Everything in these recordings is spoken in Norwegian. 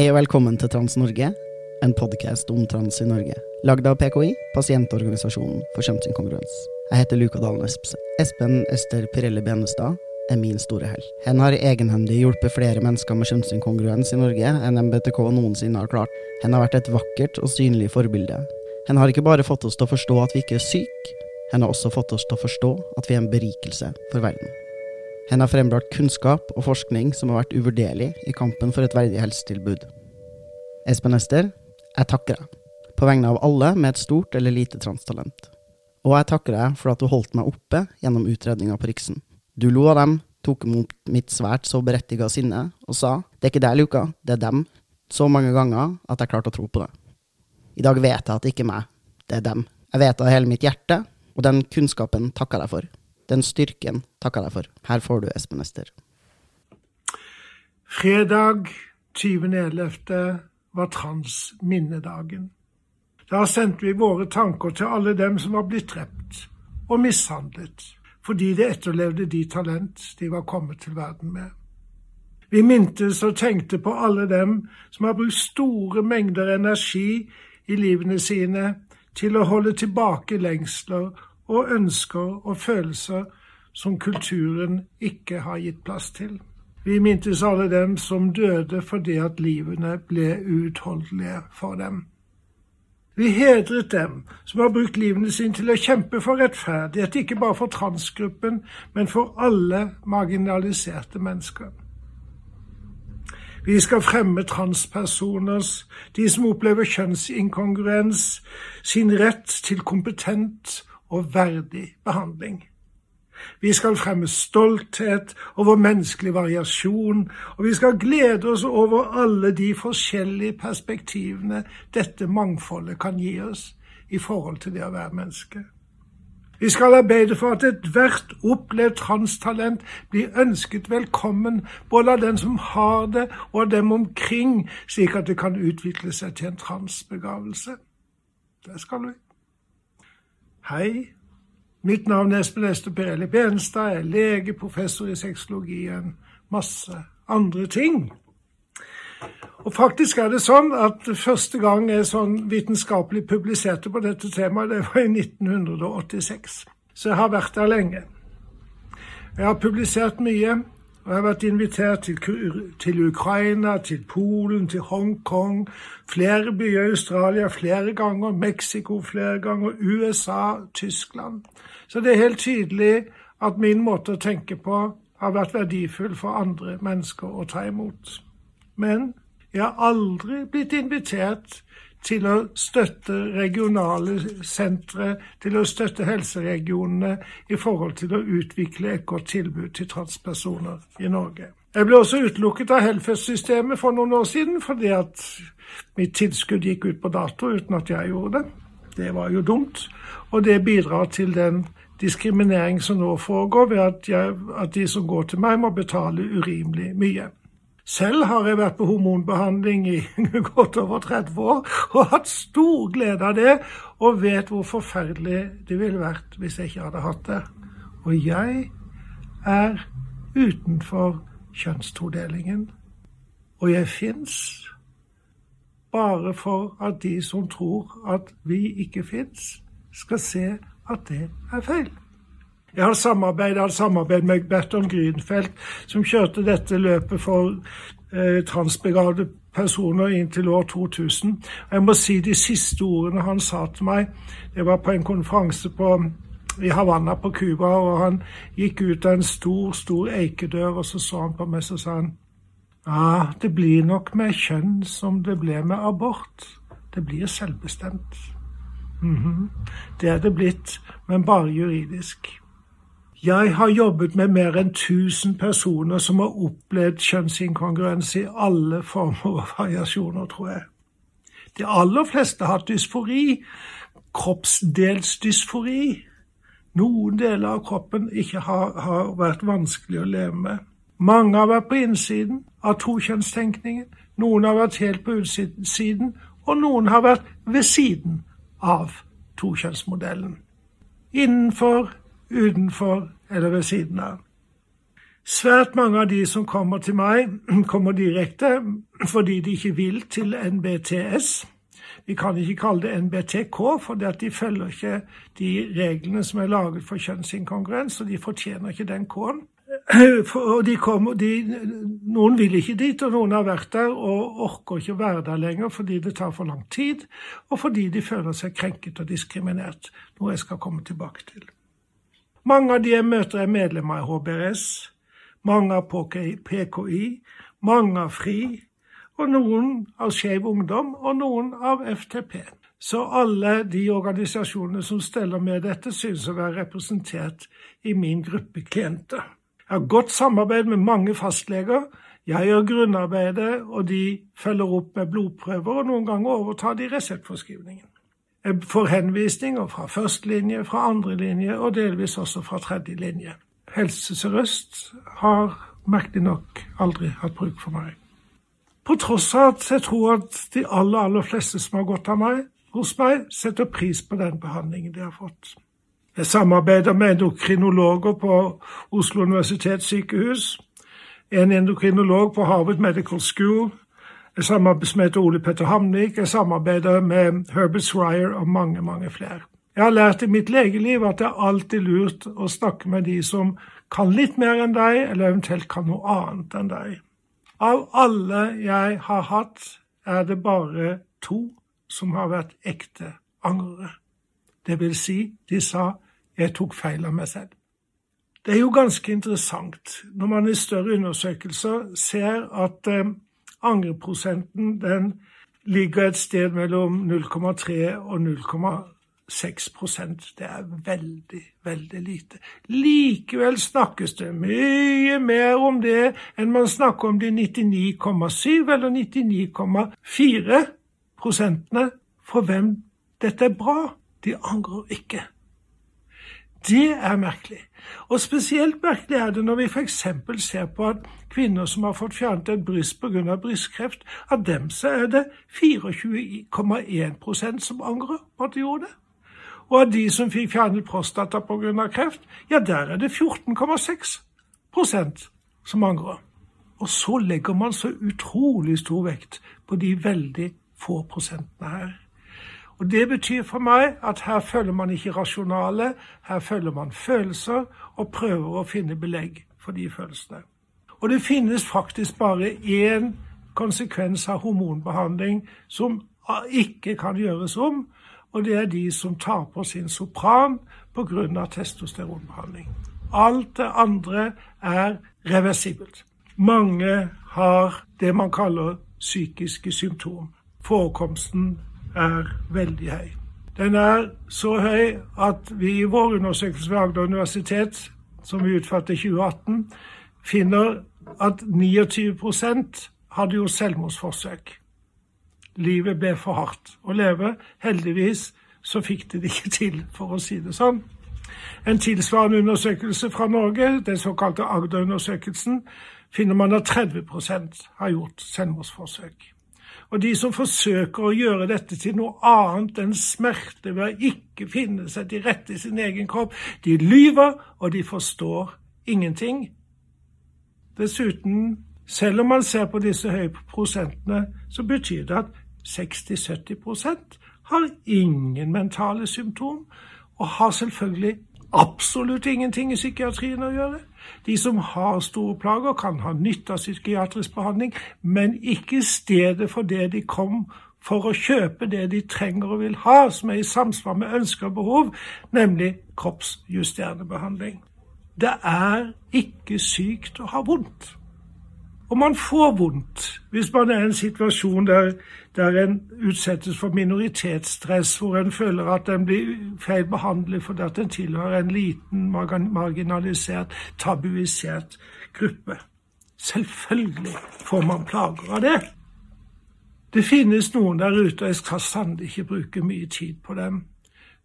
Hei og velkommen til Trans-Norge, en podkast om trans i Norge. Lagd av PKI, pasientorganisasjonen for kjønnsinkongruens. Jeg heter Luka Dalen Espes. Espen Ester Pirelli Benestad er min store hell. Hen har egenhendig hjulpet flere mennesker med kjønnsinkongruens i Norge enn MBTK noensinne har klart. Hen har vært et vakkert og synlig forbilde. Hen har ikke bare fått oss til å forstå at vi ikke er syke, hen har også fått oss til å forstå at vi er en berikelse for verden. Hen har frembrakt kunnskap og forskning som har vært uvurderlig i kampen for et verdig helsetilbud. Espen Ester, jeg takker deg, på vegne av alle med et stort eller lite transtalent. Og jeg takker deg for at du holdt meg oppe gjennom utredninga på Riksen. Du lo av dem, tok imot mitt svært så berettiga sinne, og sa det er ikke deg, Luka, det er dem, så mange ganger at jeg klarte å tro på det. I dag vet jeg at det ikke er meg, det er dem. Jeg vet det av hele mitt hjerte, og den kunnskapen takker jeg for. Den styrken takker jeg for. Her får du, Espen Ester. Fredag 20.11. var transminnedagen. Da sendte vi våre tanker til alle dem som var blitt drept og mishandlet fordi de etterlevde de talent de var kommet til verden med. Vi mintes og tenkte på alle dem som har brukt store mengder energi i livene sine til å holde tilbake lengsler og ønsker og følelser som kulturen ikke har gitt plass til. Vi mintes alle dem som døde fordi at livene ble uutholdelige for dem. Vi hedret dem som har brukt livene sine til å kjempe for rettferdighet, ikke bare for transgruppen, men for alle marginaliserte mennesker. Vi skal fremme transpersoners, de som opplever kjønnsinkongruens, sin rett til kompetent og verdig behandling. Vi skal fremme stolthet over menneskelig variasjon, og vi skal glede oss over alle de forskjellige perspektivene dette mangfoldet kan gi oss i forhold til det å være menneske. Vi skal arbeide for at ethvert opplevd transtalent blir ønsket velkommen, både av den som har det, og av dem omkring, slik at det kan utvikle seg til en transbegavelse. Det skal vi. Hei, mitt navn er Espen Ester Pirelli Benstad, jeg er lege, professor i sexologi og en masse andre ting. Og faktisk er det sånn at første gang jeg sånn vitenskapelig publiserte på dette temaet, det var i 1986. Så jeg har vært der lenge. Jeg har publisert mye, og jeg har vært invitert til, til Ukraina, til Polen, til Hongkong, flere byer i Australia flere ganger, Mexico flere ganger, USA, Tyskland. Så det er helt tydelig at min måte å tenke på har vært verdifull for andre mennesker å ta imot. Men jeg har aldri blitt invitert til å støtte regionale sentre, til å støtte helseregionene i forhold til å utvikle et godt tilbud til transpersoner i Norge. Jeg ble også utelukket av Helfest-systemet for noen år siden fordi at mitt tilskudd gikk ut på dato uten at jeg gjorde det. Det var jo dumt, og det bidrar til den diskriminering som nå foregår ved at, jeg, at de som går til meg, må betale urimelig mye. Selv har jeg vært på hormonbehandling i godt over 30 år og hatt stor glede av det, og vet hvor forferdelig det ville vært hvis jeg ikke hadde hatt det. Og jeg er utenfor kjønnstodelingen. Og jeg fins bare for at de som tror at vi ikke fins, skal se at det er feil. Jeg har samarbeidet, samarbeid med Berton Grünfeldt, som kjørte dette løpet for eh, transbegavede personer inntil år 2000. Jeg må si de siste ordene han sa til meg, det var på en konferanse på, i Havanna på Cuba, og han gikk ut av en stor, stor eikedør, og så så han på meg, så sa han ja, det blir nok med kjønn som det ble med abort. Det blir selvbestemt. Mm -hmm. Det er det blitt, men bare juridisk. Jeg har jobbet med mer enn 1000 personer som har opplevd kjønnsinkongruens i alle former og variasjoner, tror jeg. De aller fleste har dysfori, kroppsdelsdysfori. noen deler av kroppen ikke har, har vært vanskelig å leve med. Mange har vært på innsiden av tokjønnstenkningen, noen har vært helt på utsiden, og noen har vært ved siden av tokjønnsmodellen. Innenfor, utenfor eller ved siden av. Svært mange av de som kommer til meg, kommer direkte fordi de ikke vil til NBTS. Vi kan ikke kalle det NBTK, for de følger ikke de reglene som er laget for kjønnsinkongruens, og de fortjener ikke den K-en. Og de kommer, de, noen vil ikke dit, og noen har vært der og orker ikke å være der lenger fordi det tar for lang tid, og fordi de føler seg krenket og diskriminert, noe jeg skal komme tilbake til. Mange av de jeg møter, er medlemmer i HBRS, mange av PKI, mange av FRI, og noen av Skeiv Ungdom og noen av FTP. Så alle de organisasjonene som steller med dette, synes å være representert i min gruppe klienter. Jeg har godt samarbeid med mange fastleger. Jeg gjør grunnarbeidet, og de følger opp med blodprøver, og noen ganger overtar de reseptforskrivningen. Jeg får henvisninger fra førstelinje, fra andre linje og delvis også fra tredje linje. Helse Sør-Øst har merkelig nok aldri hatt bruk for meg. På tross av at jeg tror at de aller, aller fleste som har gått av meg, hos meg, setter pris på den behandlingen de har fått. Jeg samarbeider med endokrinologer på Oslo universitetssykehus, en endokrinolog på Harvard Medical School, jeg samarbeider med Ole Petter Hamnik, jeg samarbeider med Herbert Swire og mange, mange flere. Jeg har lært i mitt legeliv at det er alltid lurt å snakke med de som kan litt mer enn deg, eller eventuelt kan noe annet enn deg. Av alle jeg har hatt, er det bare to som har vært ekte angrere. Det vil si, de sa 'jeg tok feil av meg selv'. Det er jo ganske interessant når man i større undersøkelser ser at eh, angreprosenten den ligger et sted mellom 0,3 og 0,4 6 Det er veldig, veldig lite. Likevel snakkes det mye mer om det enn man snakker om de 99,7 eller 99,4 prosentene for hvem dette er bra. De angrer ikke. Det er merkelig. Og spesielt merkelig er det når vi f.eks. ser på at kvinner som har fått fjernet et bryst pga. brystkreft, av dem så er det 24,1% som angrer på at de gjorde det. Og av de som fikk fjernet prostata pga. kreft, ja, der er det 14,6% som angrer. Og så legger man så utrolig stor vekt på de veldig få prosentene her. Og Det betyr for meg at her følger man ikke rasjonale, her følger man følelser og prøver å finne belegg for de følelsene. Og det finnes faktisk bare én konsekvens av hormonbehandling som ikke kan gjøres om, og det er de som tar på sin sopran pga. testosteronbehandling. Alt det andre er reversibelt. Mange har det man kaller psykiske symptom. Forekomsten er veldig høy. Den er så høy at vi i vår undersøkelse ved Agder universitet, som vi utførte i 2018, finner at 29% hadde gjort selvmordsforsøk. Livet ble for hardt å leve. Heldigvis så fikk de det ikke til, for å si det sånn. En tilsvarende undersøkelse fra Norge, den såkalte Agder-undersøkelsen, finner man at 30% har gjort selvmordsforsøk. Og de som forsøker å gjøre dette til noe annet enn smerte ved å ikke finne seg til rette i sin egen kropp, de lyver, og de forstår ingenting. Dessuten selv om man ser på disse høye prosentene, så betyr det at 60-70% har ingen mentale symptom, og har selvfølgelig absolutt ingenting i psykiatrien å gjøre. De som har store plager, kan ha nytte av psykiatrisk behandling, men ikke stedet for det de kom for å kjøpe det de trenger og vil ha, som er i samsvar med ønsker og behov, nemlig kroppsjusterende behandling. Det er ikke sykt å ha vondt. Og man får vondt hvis man er i en situasjon der, der en utsettes for minoritetsstress, hvor en føler at en blir feil behandlet fordi at en tilhører en liten, marginalisert, tabuisert gruppe. Selvfølgelig får man plager av det. Det finnes noen der ute, og jeg skal sannelig ikke bruke mye tid på dem,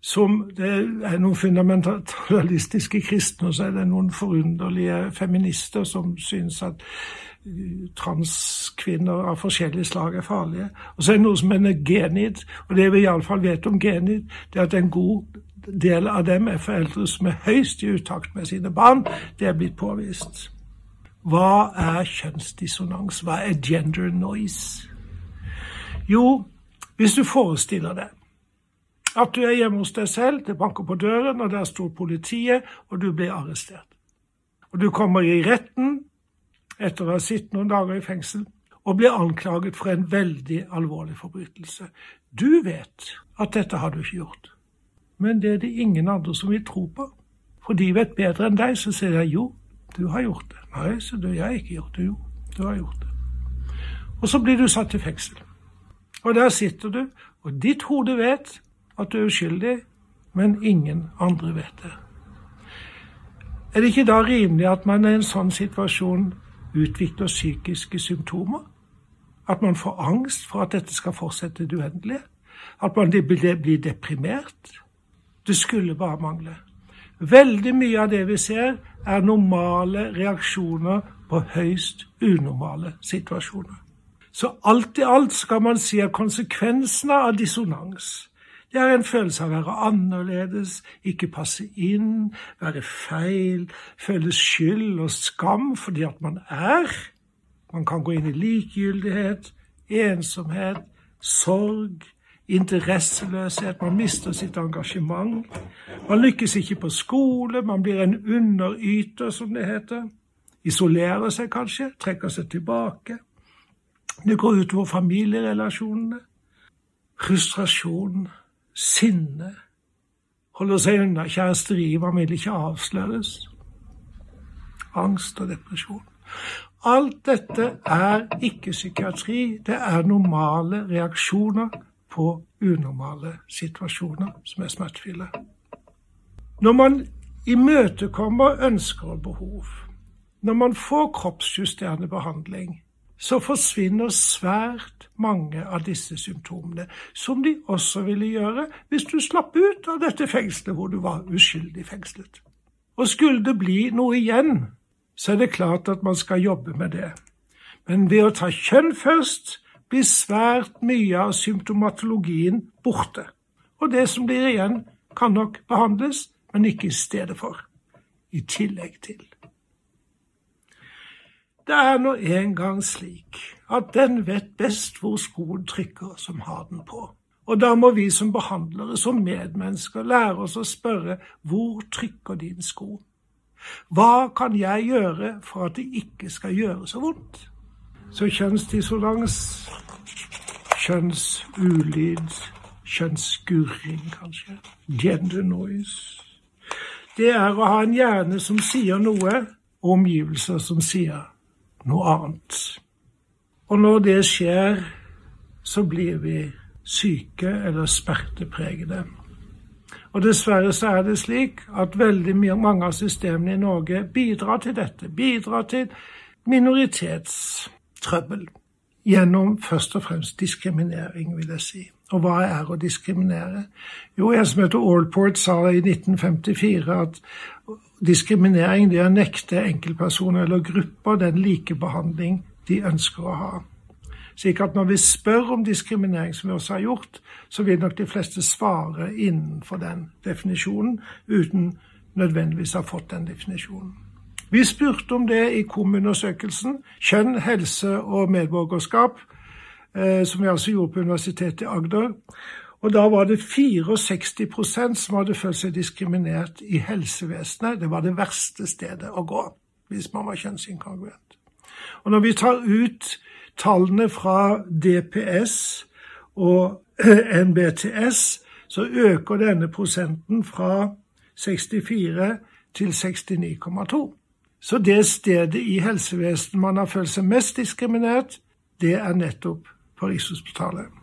som det er noen fundamentalistiske kristne, og så er det noen forunderlige feminister som syns at transkvinner av forskjellige slag er farlige. Og så er det noe som heter genid, og det vi iallfall vet om genid, det er at en god del av dem er foreldre som er høyst i utakt med sine barn. Det er blitt påvist. Hva er kjønnsdissonans? Hva er gender noise? Jo, hvis du forestiller deg at du er hjemme hos deg selv, det banker på døren, og der står politiet, og du blir arrestert. Og du kommer i retten etter å ha sittet noen dager i fengsel og blir anklaget for en veldig alvorlig forbrytelse. Du vet at dette har du ikke gjort, men det er det ingen andre som vil tro på. For de vet bedre enn deg, så sier de jo, du har gjort det. Nei, så du, jeg ikke gjort det. Jo, du har gjort det. Og så blir du satt i fengsel. Og der sitter du, og ditt hode vet at du er uskyldig, men ingen andre vet det. Er det ikke da rimelig at man i en sånn situasjon utvikler psykiske symptomer. At man får angst for at dette skal fortsette det uendelige. At man blir deprimert. Det skulle bare mangle. Veldig mye av det vi ser, er normale reaksjoner på høyst unormale situasjoner. Så alt i alt skal man si at konsekvensene av dissonans det er en følelse av å være annerledes, ikke passe inn, være feil, føle skyld og skam fordi at man er. Man kan gå inn i likegyldighet, ensomhet, sorg, interesseløshet. Man mister sitt engasjement. Man lykkes ikke på skole, man blir en underyter, som det heter. Isolerer seg kanskje, trekker seg tilbake. Det går utover familierelasjonene. Frustrasjon, sinne, holder seg unna kjæresteri, man vil ikke avsløres, angst og depresjon. Alt dette er ikke psykiatri, det er normale reaksjoner på unormale situasjoner som er smertefulle. Når man imøtekommer ønsker og behov, når man får kroppsjusterende behandling, så forsvinner svært mange av disse symptomene, som de også ville gjøre hvis du slapp ut av dette fengselet hvor du var uskyldig fengslet. Og skulle det bli noe igjen, så er det klart at man skal jobbe med det. Men ved å ta kjønn først blir svært mye av symptomatologien borte. Og det som blir igjen, kan nok behandles, men ikke i stedet for. I tillegg til. Det er nå engang slik at den vet best hvor skoen trykker som har den på. Og da må vi som behandlere, som medmennesker, lære oss å spørre hvor trykker din sko? Hva kan jeg gjøre for at det ikke skal gjøre så vondt? Så kjønnsdissonans, kjønnsulyd, kjønnsskurring kanskje, gender noise Det er å ha en hjerne som sier noe, og omgivelser som sier noe annet. Og når det skjer, så blir vi syke eller smertepregede. Og dessverre så er det slik at veldig mange av systemene i Norge bidrar til dette. Bidrar til minoritetstrøbbel. Gjennom først og fremst diskriminering, vil jeg si. Og hva er å diskriminere? Jo, en som heter Allport sa i 1954 at Diskriminering det er å nekte enkeltpersoner eller grupper den likebehandling de ønsker å ha. Slik at når vi spør om diskriminering, som vi også har gjort, så vil nok de fleste svare innenfor den definisjonen, uten nødvendigvis å ha fått den definisjonen. Vi spurte om det i KOM-undersøkelsen Kjønn, helse og medborgerskap, eh, som vi altså gjorde på Universitetet i Agder. Og da var det 64% som hadde følt seg diskriminert i helsevesenet. Det var det verste stedet å gå hvis man var kjønnsinkongruent. Og når vi tar ut tallene fra DPS og NBTS, så øker denne prosenten fra 64 til 69,2. Så det stedet i helsevesenet man har følt seg mest diskriminert, det er nettopp på Rikshospitalet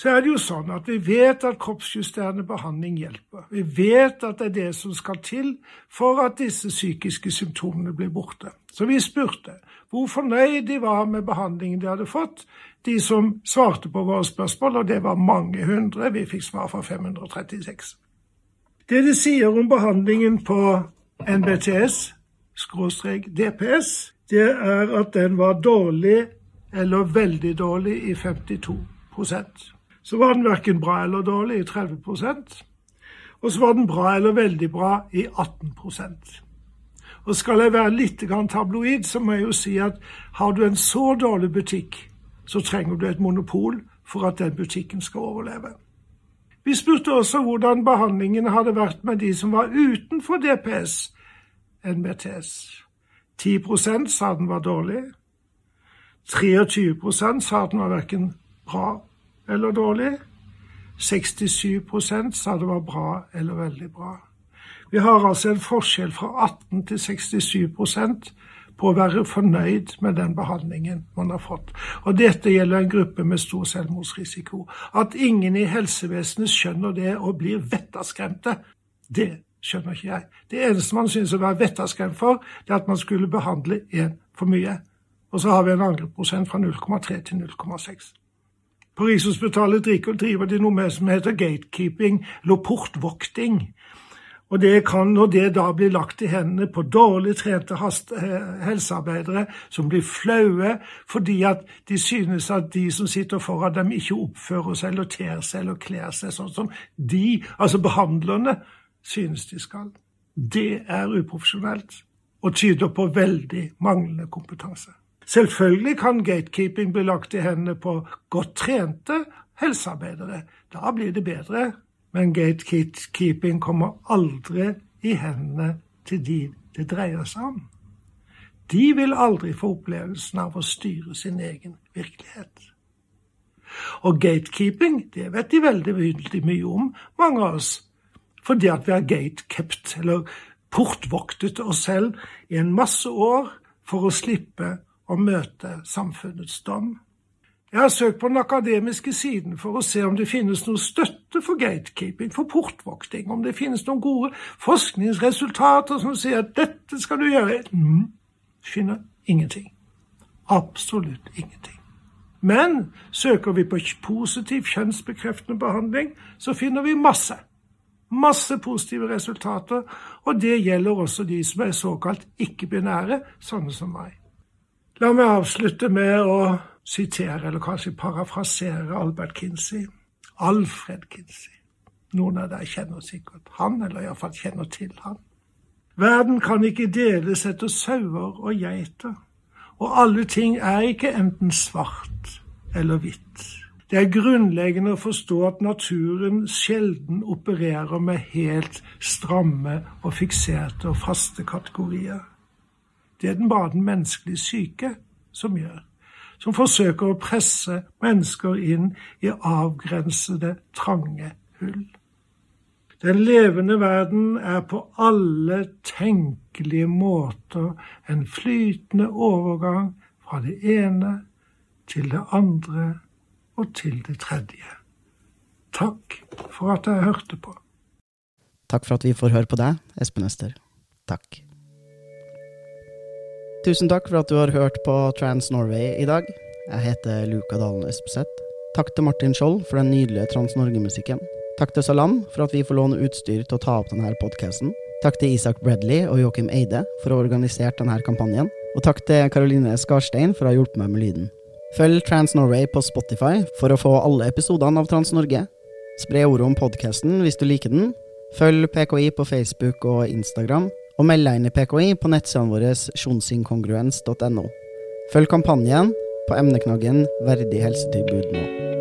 så er det jo sånn at vi vet at kroppsjusterende behandling hjelper. Vi vet at det er det som skal til for at disse psykiske symptomene blir borte. Så vi spurte hvor fornøyd de var med behandlingen de hadde fått, de som svarte på våre spørsmål, og det var mange hundre. Vi fikk svar fra 536. Det de sier om behandlingen på NBTS, DPS, det er at den var dårlig eller veldig dårlig i 52 Så var den verken bra eller dårlig i 30% og så var den bra eller veldig bra i 18% Og skal jeg være litt tabloid, så må jeg jo si at har du en så dårlig butikk, så trenger du et monopol for at den butikken skal overleve. Vi spurte også hvordan behandlingen hadde vært med de som var utenfor DPS, NBTS. 10 sa den var dårlig. 23 sa den var verken bra eller dårlig. 67 sa det var bra eller veldig bra. Vi har altså en forskjell fra 18 til 67% på å være fornøyd med den behandlingen man har fått. Og dette gjelder en gruppe med stor selvmordsrisiko. At ingen i helsevesenet skjønner det og blir vettaskremte, det skjønner ikke jeg. Det eneste man synes å være vettaskremt for, det er at man skulle behandle én for mye. Og så har vi en angrepsprosent fra 0,3 til 0,6. På Rikshospitalet driver de noe med som heter gatekeeping, eller portvokting. Og det kan, når det da blir lagt i hendene på dårlig trente eh, helsearbeidere som blir flaue fordi at de synes at de som sitter foran dem, ikke oppfører seg eller ter seg eller kler seg sånn som de, altså behandlerne, synes de skal. Det er uprofesjonelt og tyder på veldig manglende kompetanse. Selvfølgelig kan gatekeeping bli lagt i hendene på godt trente helsearbeidere. Da blir det bedre. Men gatekeeping kommer aldri i hendene til de det dreier seg om. De vil aldri få opplevelsen av å styre sin egen virkelighet. Og gatekeeping, det vet de veldig, veldig mye om, mange av oss. Fordi at vi har gatekept, eller portvoktet oss selv i en masse år for å slippe å møte samfunnets dom. Jeg har søkt på den akademiske siden for å se om det finnes noe støtte for gatekeeping, for portvokting, om det finnes noen gode forskningsresultater som sier at dette skal du gjøre. Mm, finner ingenting. Absolutt ingenting. Men søker vi på positiv kjønnsbekreftende behandling, så finner vi masse. Masse positive resultater, og det gjelder også de som er såkalt ikke-binære, sånne som meg. La meg avslutte med å sitere, eller kanskje parafrasere Albert Kinsey. Alfred Kinsey. Noen av dere kjenner sikkert han, eller iallfall kjenner til han. Verden kan ikke deles etter sauer og geiter, og alle ting er ikke enten svart eller hvitt. Det er grunnleggende å forstå at naturen sjelden opererer med helt stramme og fikserte og faste kategorier. Det er den bare den menneskelige syke som gjør som forsøker å presse mennesker inn i avgrensede, trange hull. Den levende verden er på alle tenkelige måter en flytende overgang fra det ene til det andre og til det tredje. Takk for at jeg hørte på. Takk for at vi får høre på deg, Espen Øster. Takk. Tusen takk for at du har hørt på Trans Norway i dag. Jeg heter Luka Dalen Espeseth. Takk til Martin Skjold for den nydelige Trans-Norge-musikken. Takk til Salam for at vi får låne utstyr til å ta opp denne podkasten. Takk til Isak Bradley og Joakim Eide for å ha organisert denne kampanjen. Og takk til Karoline Skarstein for å ha hjulpet meg med lyden. Følg Trans Norway på Spotify for å få alle episodene av Trans Norge. Spre ordet om podkasten hvis du liker den. Følg PKI på Facebook og Instagram og meld deg inn i PKI på nettsidene våre sjonsinkongruens.no. Følg kampanjen på emneknaggen Verdig helsetilbud nå.